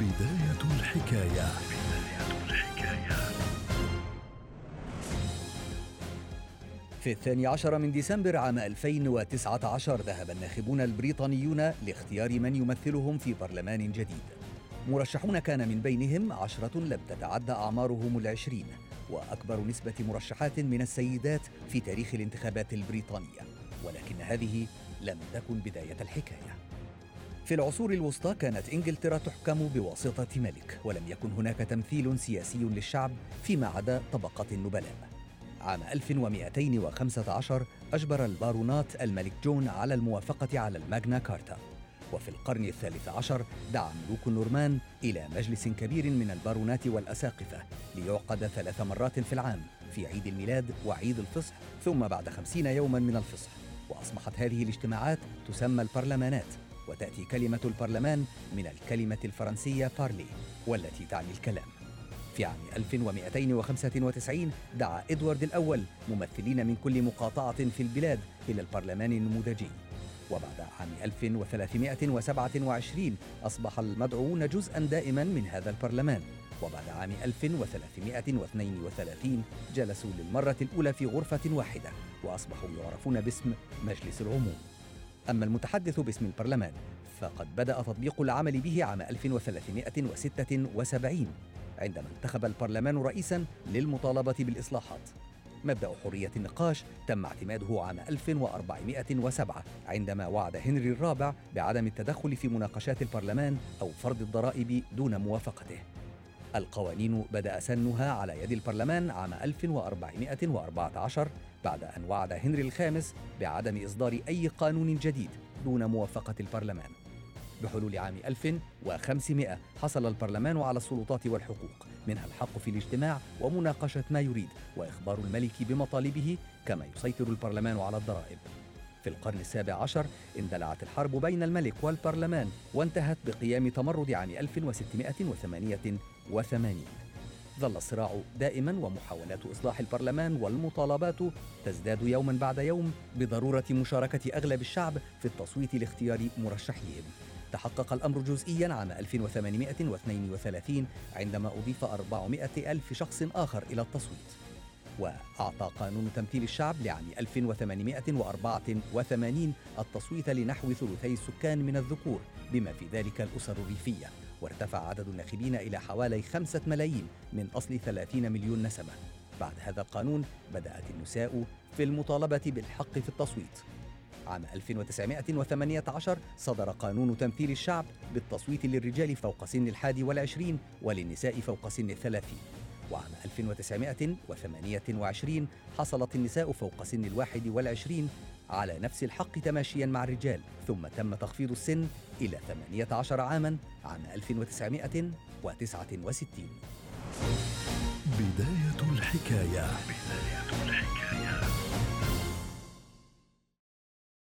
بداية الحكاية. في الثاني عشر من ديسمبر عام 2019 ذهب الناخبون البريطانيون لاختيار من يمثلهم في برلمان جديد. مرشحون كان من بينهم عشرة لم تتعدى أعمارهم العشرين وأكبر نسبة مرشحات من السيدات في تاريخ الانتخابات البريطانية ولكن هذه لم تكن بداية الحكاية. في العصور الوسطى كانت إنجلترا تحكم بواسطة ملك ولم يكن هناك تمثيل سياسي للشعب فيما عدا طبقه النبلاء. عام 1215 أجبر البارونات الملك جون على الموافقة على الماغنا كارتا. وفي القرن الثالث عشر دعا ملوك النورمان إلى مجلس كبير من البارونات والأساقفة ليعقد ثلاث مرات في العام في عيد الميلاد وعيد الفصح ثم بعد خمسين يوما من الفصح. وأصبحت هذه الاجتماعات تسمى البرلمانات. وتأتي كلمة البرلمان من الكلمة الفرنسية بارلي والتي تعني الكلام. في عام 1295 دعا إدوارد الأول ممثلين من كل مقاطعة في البلاد إلى البرلمان النموذجي. وبعد عام 1327 أصبح المدعوون جزءا دائما من هذا البرلمان. وبعد عام 1332 جلسوا للمرة الأولى في غرفة واحدة وأصبحوا يعرفون باسم مجلس العموم. أما المتحدث باسم البرلمان فقد بدأ تطبيق العمل به عام 1376 عندما انتخب البرلمان رئيسا للمطالبة بالإصلاحات. مبدأ حرية النقاش تم اعتماده عام 1407 عندما وعد هنري الرابع بعدم التدخل في مناقشات البرلمان أو فرض الضرائب دون موافقته. القوانين بدأ سنها على يد البرلمان عام 1414 بعد أن وعد هنري الخامس بعدم إصدار أي قانون جديد دون موافقة البرلمان. بحلول عام 1500 حصل البرلمان على السلطات والحقوق منها الحق في الاجتماع ومناقشة ما يريد وإخبار الملك بمطالبه كما يسيطر البرلمان على الضرائب. في القرن السابع عشر اندلعت الحرب بين الملك والبرلمان وانتهت بقيام تمرد عام 1688 ظل الصراع دائما ومحاولات إصلاح البرلمان والمطالبات تزداد يوما بعد يوم بضرورة مشاركة أغلب الشعب في التصويت لاختيار مرشحيهم. تحقق الأمر جزئيا عام 1832 عندما أضيف 400 ألف شخص آخر إلى التصويت. وأعطى قانون تمثيل الشعب لعام 1884 التصويت لنحو ثلثي السكان من الذكور بما في ذلك الأسر الريفية. وارتفع عدد الناخبين إلى حوالي خمسة ملايين من أصل 30 مليون نسمة. بعد هذا القانون بدأت النساء في المطالبة بالحق في التصويت. عام 1918 صدر قانون تمثيل الشعب بالتصويت للرجال فوق سن الحادي والعشرين وللنساء فوق سن الثلاثين. وعام 1928 حصلت النساء فوق سن الواحد والعشرين على نفس الحق تماشيا مع الرجال ثم تم تخفيض السن إلى 18 عاما عام 1969 بداية الحكاية.